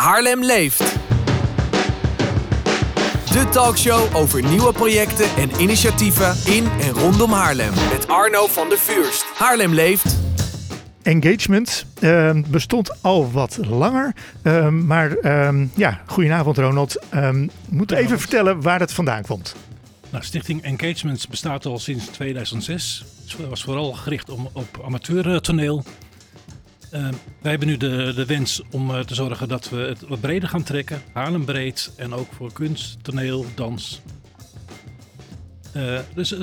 Haarlem leeft. De talkshow over nieuwe projecten en initiatieven in en rondom Haarlem. Met Arno van der Vuurst. Haarlem leeft. Engagement uh, bestond al wat langer. Uh, maar uh, ja, goedenavond Ronald. Ehm, moet even vertellen waar het vandaan komt. Nou, Stichting Engagements bestaat al sinds 2006. Het was vooral gericht om, op amateurtoneel. Uh, wij hebben nu de, de wens om uh, te zorgen dat we het wat breder gaan trekken. Haarlem breed en ook voor kunst, toneel, dans. Uh, dus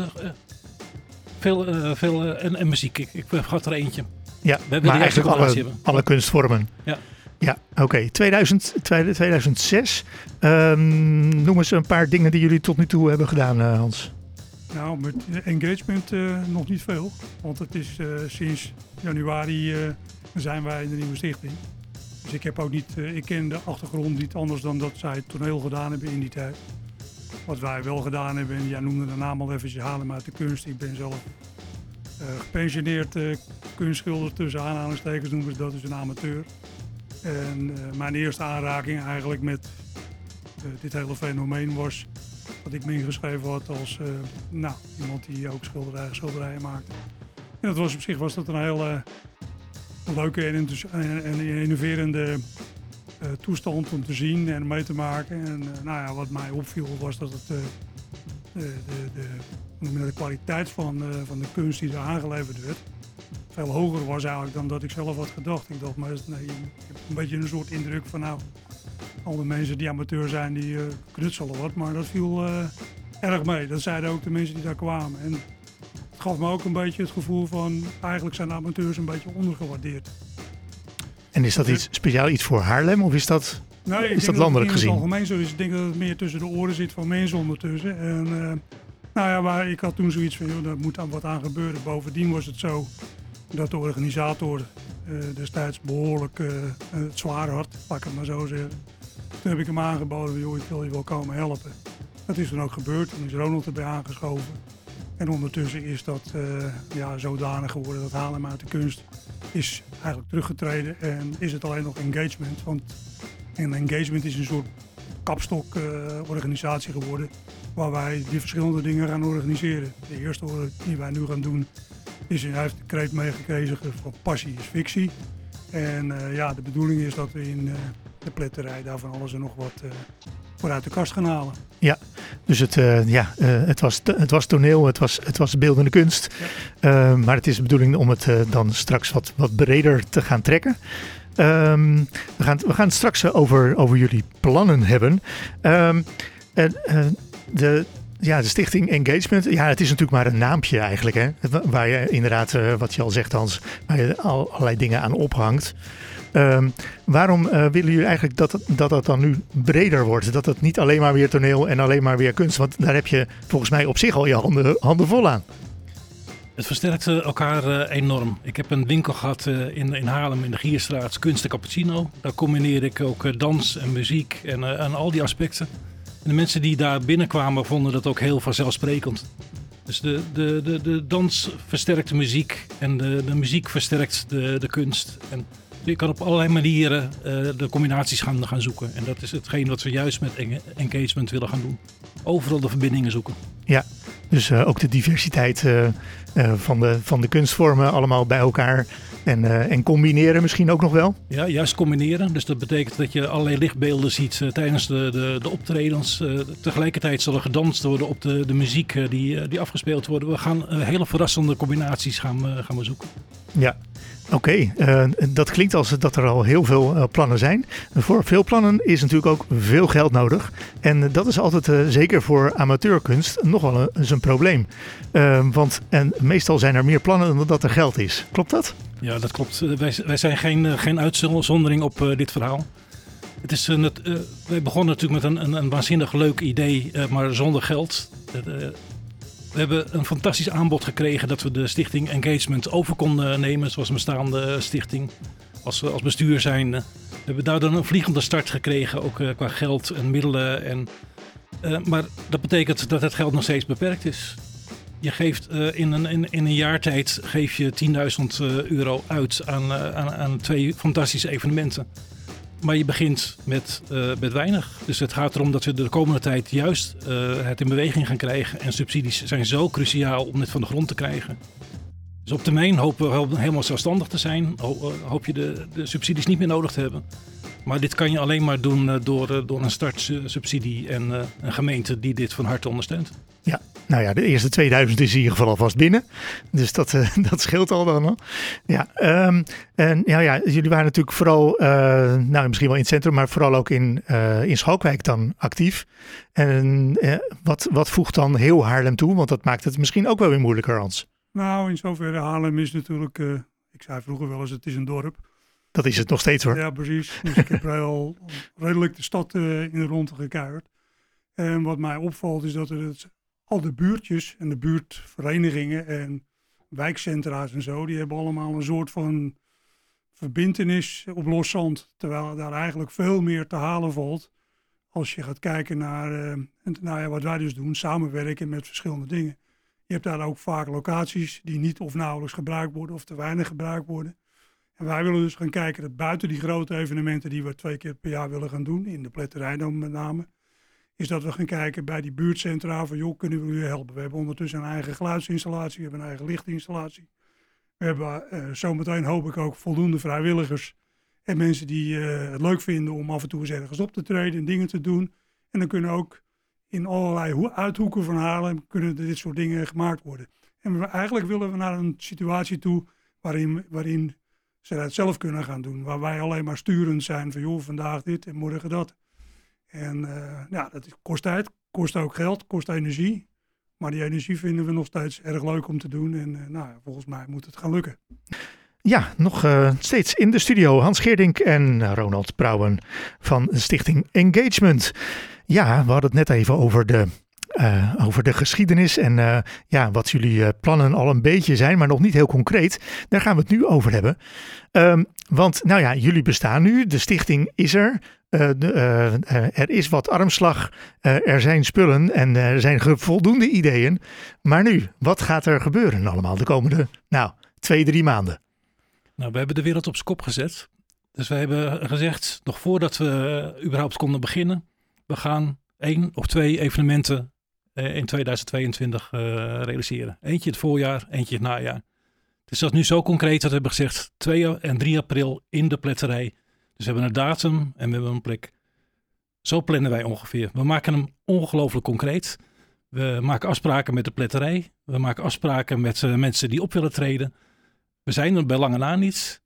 veel, veel en, en, muziek. Ik, ik vergat er eentje. Ja, we maar eigenlijk alle, alle kunstvormen. Ja. Ja, oké. Okay. 2000, 2006. Um, noem eens een paar dingen die jullie tot nu toe hebben gedaan, Hans. Nou, met engagement nog niet veel. Want het is sinds januari zijn wij in de nieuwe stichting. Dus ik heb ook niet, uh, ik ken de achtergrond niet anders dan dat zij het toneel gedaan hebben in die tijd. Wat wij wel gedaan hebben, en jij noemde de naam al eventjes halen uit de kunst. Ik ben zelf uh, gepensioneerd uh, kunstschilder tussen aanhalingstekens noemen ze dat, dus een amateur. En mijn eerste aanraking eigenlijk met dit hele fenomeen was dat ik me ingeschreven had als nou, iemand die ook schilderijen, schilderijen maakte. En dat was op zich was dat een hele leuke en, en innoverende uh, toestand om te zien en mee te maken. En uh, nou ja, wat mij opviel was dat het, uh, de, de, de, de, kwaliteit van, van de kunst die er aangeleverd werd veel hoger was eigenlijk dan dat ik zelf had gedacht. Ik dacht, maar nee, ik heb een beetje een soort indruk van nou, al mensen die amateur zijn, die knutselen wat. Maar dat viel erg mee. Dat zeiden ook de mensen die daar kwamen. En gaf me ook een beetje het gevoel van eigenlijk zijn amateurs een beetje ondergewaardeerd. En is dat iets speciaal iets voor Haarlem of is dat, nee, is dat landelijk gezien? In het algemeen zo is. Ik denk dat het meer tussen de oren zit van mensen ondertussen. En uh, nou ja, maar ik had toen zoiets van, joh, daar moet aan wat aan gebeuren. Bovendien was het zo dat de organisator uh, destijds behoorlijk uh, het zwaar had, pak ik het maar zo zeggen. Toen heb ik hem aangeboden, joh, ik wil je wel komen helpen. Dat is dan ook gebeurd. Toen is Ronald erbij aangeschoven. En ondertussen is dat uh, ja, zodanig geworden dat Haarlem uit de kunst is eigenlijk teruggetreden. En is het alleen nog engagement. Want een engagement is een soort kapstok-organisatie uh, geworden. Waar wij die verschillende dingen gaan organiseren. De eerste die wij nu gaan doen is, hij heeft de kreet meegekregen van passie is fictie. En uh, ja, de bedoeling is dat we in de pletterij daarvan alles en nog wat voor uit de kast gaan halen. Ja, dus het, uh, ja, uh, het, was, het was toneel, het was, het was beeldende kunst. Ja. Uh, maar het is de bedoeling om het dan straks wat, wat breder te gaan trekken. Um, we, gaan, we gaan het straks over, over jullie plannen hebben. Um, de, ja, de stichting Engagement, ja, het is natuurlijk maar een naampje eigenlijk. Hè? Waar je inderdaad, wat je al zegt Hans, waar je allerlei dingen aan ophangt. Um, waarom uh, willen jullie eigenlijk dat, dat dat dan nu breder wordt? Dat het niet alleen maar weer toneel en alleen maar weer kunst. Want daar heb je volgens mij op zich al je handen, vol aan. Het versterkt elkaar uh, enorm. Ik heb een winkel gehad uh, in, in Haarlem in de Gierstraat, Kunst en Cappuccino. Daar combineer ik ook dans en muziek en, en al die aspecten. En de mensen die daar binnenkwamen vonden dat ook heel vanzelfsprekend. Dus de, de, de, de dans versterkt de muziek en de, de muziek versterkt de, de kunst. En je kan op allerlei manieren uh, de combinaties gaan, gaan zoeken. En dat is hetgeen wat we juist met engagement willen gaan doen. Overal de verbindingen zoeken. Ja, dus uh, ook de diversiteit uh, van, de, van de kunstvormen allemaal bij elkaar. En, en combineren misschien ook nog wel? Ja, juist combineren. Dus dat betekent dat je allerlei lichtbeelden ziet tijdens de, de, de optredens. tegelijkertijd zal er gedanst worden op de, de muziek die, die afgespeeld wordt. We gaan hele verrassende combinaties gaan, gaan we zoeken. Ja, Oké, uh, dat klinkt als dat er al heel veel uh, plannen zijn. Voor veel plannen is natuurlijk ook veel geld nodig. En dat is altijd, uh, zeker voor amateurkunst, nog wel eens een probleem. want en meestal zijn er meer plannen dan dat er geld is. Klopt dat? Ja, dat klopt. wij, wij zijn geen, geen uitzondering op dit verhaal. Het is, wij begonnen natuurlijk met een, een, een waanzinnig leuk idee, maar zonder geld. We hebben een fantastisch aanbod gekregen dat we de stichting Engagement over konden nemen, zoals een bestaande stichting. Als, als bestuur zijn. We hebben daardoor een vliegende start gekregen, ook uh, qua geld en middelen. En, uh, maar dat betekent dat het geld nog steeds beperkt is. Je geeft in, een, in, in een jaar tijd geef je 10.000 euro uit aan, aan, aan twee fantastische evenementen. Maar je begint met, uh, met weinig. Dus het gaat erom dat we de komende tijd juist uh, het in beweging gaan krijgen. En subsidies zijn zo cruciaal om dit van de grond te krijgen. Dus op termijn hopen we helemaal zelfstandig te zijn. Hoop je de, de subsidies niet meer nodig te hebben. Maar dit kan je alleen maar doen uh, door, door een startsubsidie en een gemeente die dit van harte ondersteunt. Ja, nou ja, de eerste 2000 is in ieder geval alvast binnen. Dus dat, uh, dat scheelt al dan. al. Ja, um, en ja, ja, jullie waren natuurlijk vooral, uh, nou misschien wel in het centrum, maar vooral ook in, uh, in Schalkwijk dan actief. En wat, wat voegt dan heel Haarlem toe? Want dat maakt het misschien ook wel weer moeilijker, Hans. Nou, in zoverre Haarlem is natuurlijk, ik zei vroeger wel eens, het is een dorp. Dat is het nog steeds hoor. Ja, precies. Dus ik heb al redelijk de stad in de ronde gekuierd. En wat mij opvalt is dat het al de buurtjes en de buurtverenigingen en wijkcentra's en zo, die hebben allemaal een soort van verbindenis op los zand. Terwijl daar eigenlijk veel meer te halen valt als je gaat kijken naar uh, nou ja, wat wij dus doen, samenwerken met verschillende dingen. Je hebt daar ook vaak locaties die niet of nauwelijks gebruikt worden of te weinig gebruikt worden. En wij willen dus gaan kijken dat buiten die grote evenementen die we twee keer per jaar willen gaan doen, in de pletterij dan met name, is dat we gaan kijken bij die buurtcentra van joh, kunnen we u helpen? We hebben ondertussen een eigen geluidsinstallatie, we hebben een eigen lichtinstallatie. We hebben uh, zometeen hoop ik ook voldoende vrijwilligers en mensen die uh, het leuk vinden om af en toe eens ergens op te treden en dingen te doen. En dan kunnen ook in allerlei uithoeken van Haarlem kunnen dit soort dingen gemaakt worden. En eigenlijk willen we naar een situatie toe waarin, waarin ze dat zelf kunnen gaan doen. Waar wij alleen maar sturend zijn van joh, vandaag dit en morgen dat. En uh, ja, dat kost tijd, kost ook geld, kost energie. Maar die energie vinden we nog steeds erg leuk om te doen. En uh, nou, volgens mij moet het gaan lukken. Ja, nog uh, steeds in de studio Hans Geerdink en Ronald Brouwen van stichting Engagement. Ja, we hadden het net even over de uh, over de geschiedenis en uh, ja, wat jullie uh, plannen al een beetje zijn, maar nog niet heel concreet. Daar gaan we het nu over hebben. Um, want nou ja, jullie bestaan nu, de stichting is er. Er is wat armslag, er zijn spullen en er zijn voldoende ideeën. Maar nu, wat gaat er gebeuren allemaal de komende, nou, twee, drie maanden? Nou, we hebben de wereld op zijn kop gezet. Dus we hebben gezegd, nog voordat we überhaupt konden beginnen, we gaan één of twee evenementen in 2022 uh, realiseren. Eentje het voorjaar, eentje het najaar. Het is dat nu zo concreet dat we hebben gezegd 2 en 3 april in de pletterij. Dus we hebben een datum en we hebben een plek. Zo plannen wij ongeveer. We maken hem ongelooflijk concreet. We maken afspraken met de pletterij. We maken afspraken met uh, mensen die op willen treden. We zijn er bij lange na niet,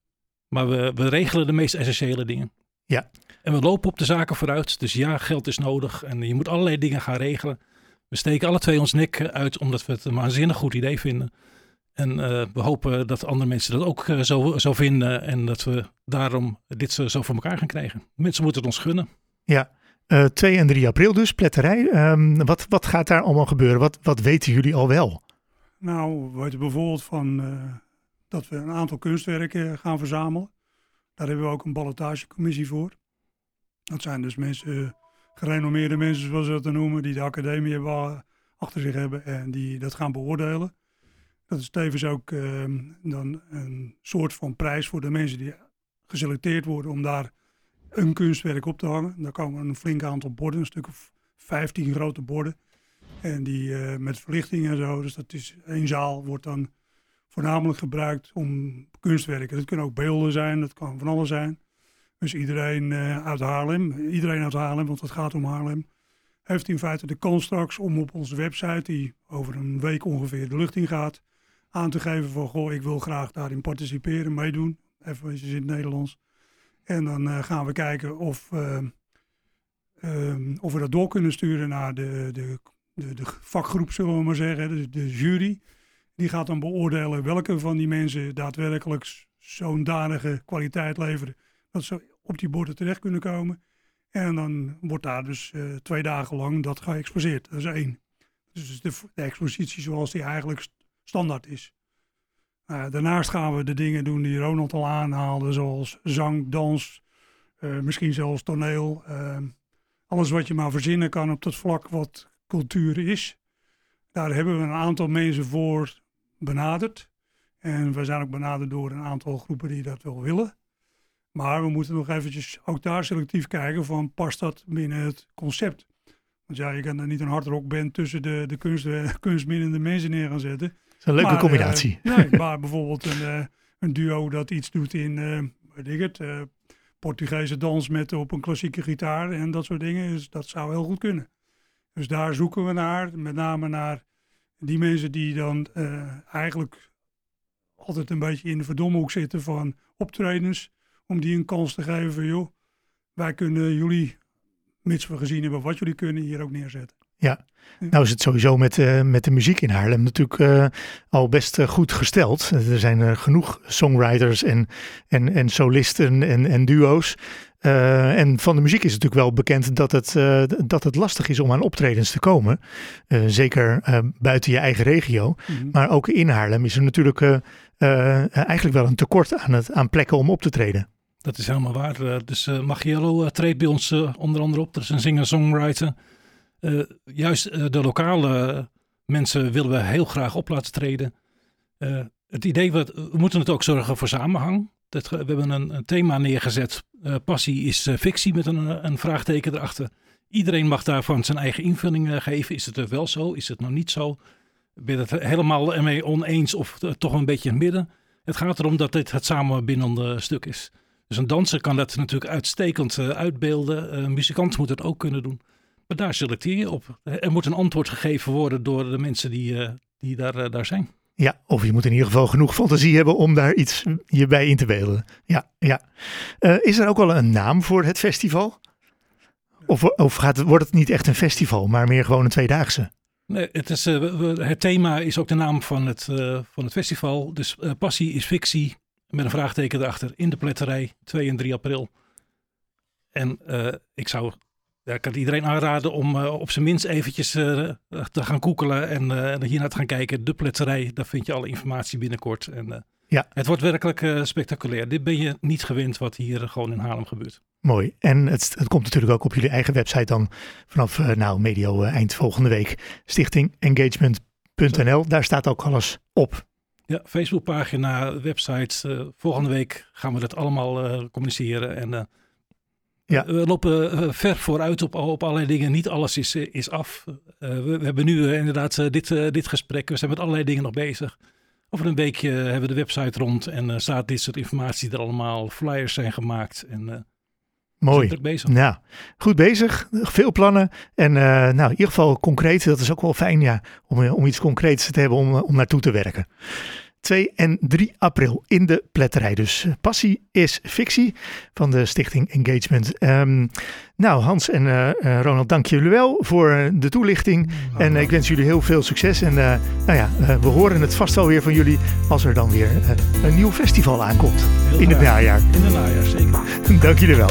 maar we, we regelen de meest essentiële dingen. Ja. En we lopen op de zaken vooruit. Dus ja, geld is nodig en je moet allerlei dingen gaan regelen. We steken alle twee ons nek uit omdat we het een waanzinnig goed idee vinden. En uh, we hopen dat andere mensen dat ook uh, zo, zo vinden en dat we daarom dit zo, zo voor elkaar gaan krijgen. Mensen moeten het ons gunnen. Ja, uh, eh, 2 en 3 april dus, pletterij. Um, wat, wat gaat daar allemaal gebeuren? Wat, wat weten jullie al wel? Nou, we weten bijvoorbeeld van dat we een aantal kunstwerken gaan verzamelen. Daar hebben we ook een ballotagecommissie voor. Dat zijn dus mensen gerenommeerde mensen, zoals we dat noemen, die de academie achter zich hebben en die dat gaan beoordelen. Dat is tevens ook uh, dan een soort van prijs voor de mensen die geselecteerd worden om daar een kunstwerk op te hangen. Daar komen een flink aantal borden, een stuk of 15 grote borden. En die uh, met verlichting en zo. Dus dat is één zaal wordt dan voornamelijk gebruikt om kunstwerken. Dat kunnen ook beelden zijn, dat kan van alles zijn. Dus iedereen uh, uit Haarlem, iedereen uit Haarlem, want het gaat om Haarlem, heeft in feite de kans straks om op onze website, die over een week ongeveer de lucht in gaat, aan te geven van, goh, ik wil graag daarin participeren, meedoen. Even in het Nederlands. En dan uh, gaan we kijken of, uh, of we dat door kunnen sturen naar de, de, de, de vakgroep, zullen we maar zeggen, de, de jury. Die gaat dan beoordelen welke van die mensen daadwerkelijk zo'n danige kwaliteit leveren dat ze op die borden terecht kunnen komen. En dan wordt daar dus uh, twee dagen lang dat geëxposeerd. Dat is één. Dus de, de expositie zoals die eigenlijk standaard is. Uh, daarnaast gaan we de dingen doen die Ronald al aanhaalde, zoals zang, dans, uh, misschien zelfs toneel. Ehm, alles wat je maar verzinnen kan op dat vlak wat cultuur is. Daar hebben we een aantal mensen voor benaderd. En we zijn ook benaderd door een aantal groepen die dat wel willen. Maar we moeten nog eventjes ook daar selectief kijken van past dat binnen het concept. Want ja, je kan er niet een hardrockband tussen de, de kunst, kunstminnende mensen neer gaan zetten. Dat is een leuke combinatie. nee, maar bijvoorbeeld een, een duo dat iets doet in, weet ik het, Portugese dans met op een klassieke gitaar en dat soort dingen. Dus dat zou heel goed kunnen. Dus daar zoeken we naar, met name naar die mensen die dan uh, eigenlijk altijd een beetje in de verdomhoek zitten van optredens, om die een kans te geven van joh, wij kunnen jullie, mits we gezien hebben wat jullie kunnen, hier ook neerzetten. Ja, nou is het sowieso met, uh, met de muziek in Haarlem natuurlijk uh, al best uh, goed gesteld. Er zijn genoeg songwriters en, en, en solisten en, en duo's. en van de muziek is het natuurlijk wel bekend dat het, dat het lastig is om aan optredens te komen. zeker buiten je eigen regio. Mm -hmm. Maar ook in Haarlem is er natuurlijk eigenlijk wel een tekort aan, het, aan plekken om op te treden. Dat is helemaal waar. dus Magiello treedt bij ons onder andere op. Dat is een singer-songwriter. Uh, juist de lokale mensen willen we heel graag op laten treden. Het idee, we, we moeten het ook zorgen voor samenhang. Dat, we hebben een, thema neergezet. passie is fictie met een, een, vraagteken erachter. Iedereen mag daarvan zijn eigen invulling geven. Is het wel zo? Is het nog niet zo? Ben je het helemaal ermee oneens of toch een beetje in het midden? Het gaat erom dat dit het samenbindende stuk is. Dus een danser kan dat natuurlijk uitstekend uitbeelden. Een muzikant moet het ook kunnen doen. Maar daar selecteer je op. Er moet een antwoord gegeven worden door de mensen die, die daar, daar zijn. Ja, of je moet in ieder geval genoeg fantasie hebben om daar iets je bij in te beelden. Ja, ja. Uh, is er ook al een naam voor het festival? Of, of gaat, wordt het niet echt een festival, maar meer gewoon een tweedaagse? Nee, het, is, het thema is ook de naam van het, van het festival. Dus Passie is fictie, met een vraagteken erachter, in de pletterij, 2 en 3 april. En ik zou ja, ik kan iedereen aanraden om uh, op zijn minst eventjes uh, te gaan koekelen en uh, hiernaar te gaan kijken. De pletserij, daar vind je alle informatie binnenkort. En, ja. Het wordt werkelijk spectaculair. Dit ben je niet gewend wat hier gewoon in Haarlem gebeurt. Mooi. En het, het komt natuurlijk ook op jullie eigen website dan vanaf nou, medio eind volgende week. Stichtingengagement.nl. Daar staat ook alles op. Ja, Facebookpagina, website. volgende week gaan we dat allemaal communiceren en ja. We lopen eh, ver vooruit op, op allerlei dingen. Niet alles is, eh, is af. We, we, hebben nu inderdaad dit, dit gesprek. We zijn met allerlei dingen nog bezig. Over een weekje hebben we de website rond en staat dit soort informatie er allemaal. Flyers zijn gemaakt en Mooi. Bezig. Nou, goed bezig. Veel plannen. En nou, in ieder geval concreet. Dat is ook wel fijn ja, om, om iets concreets te hebben om, om naartoe te werken. 2 en 3 april in de pletterij. Dus eh, Passie is fictie van de Stichting Engagement. Um, nou, Hans en uh, Ronald, dank jullie wel voor de toelichting. en ik wens jullie heel veel succes. En nou ja, we horen het vast wel weer van jullie als er dan weer een nieuw festival aankomt. Heel in het najaar. In het najaar, zeker. dank jullie wel.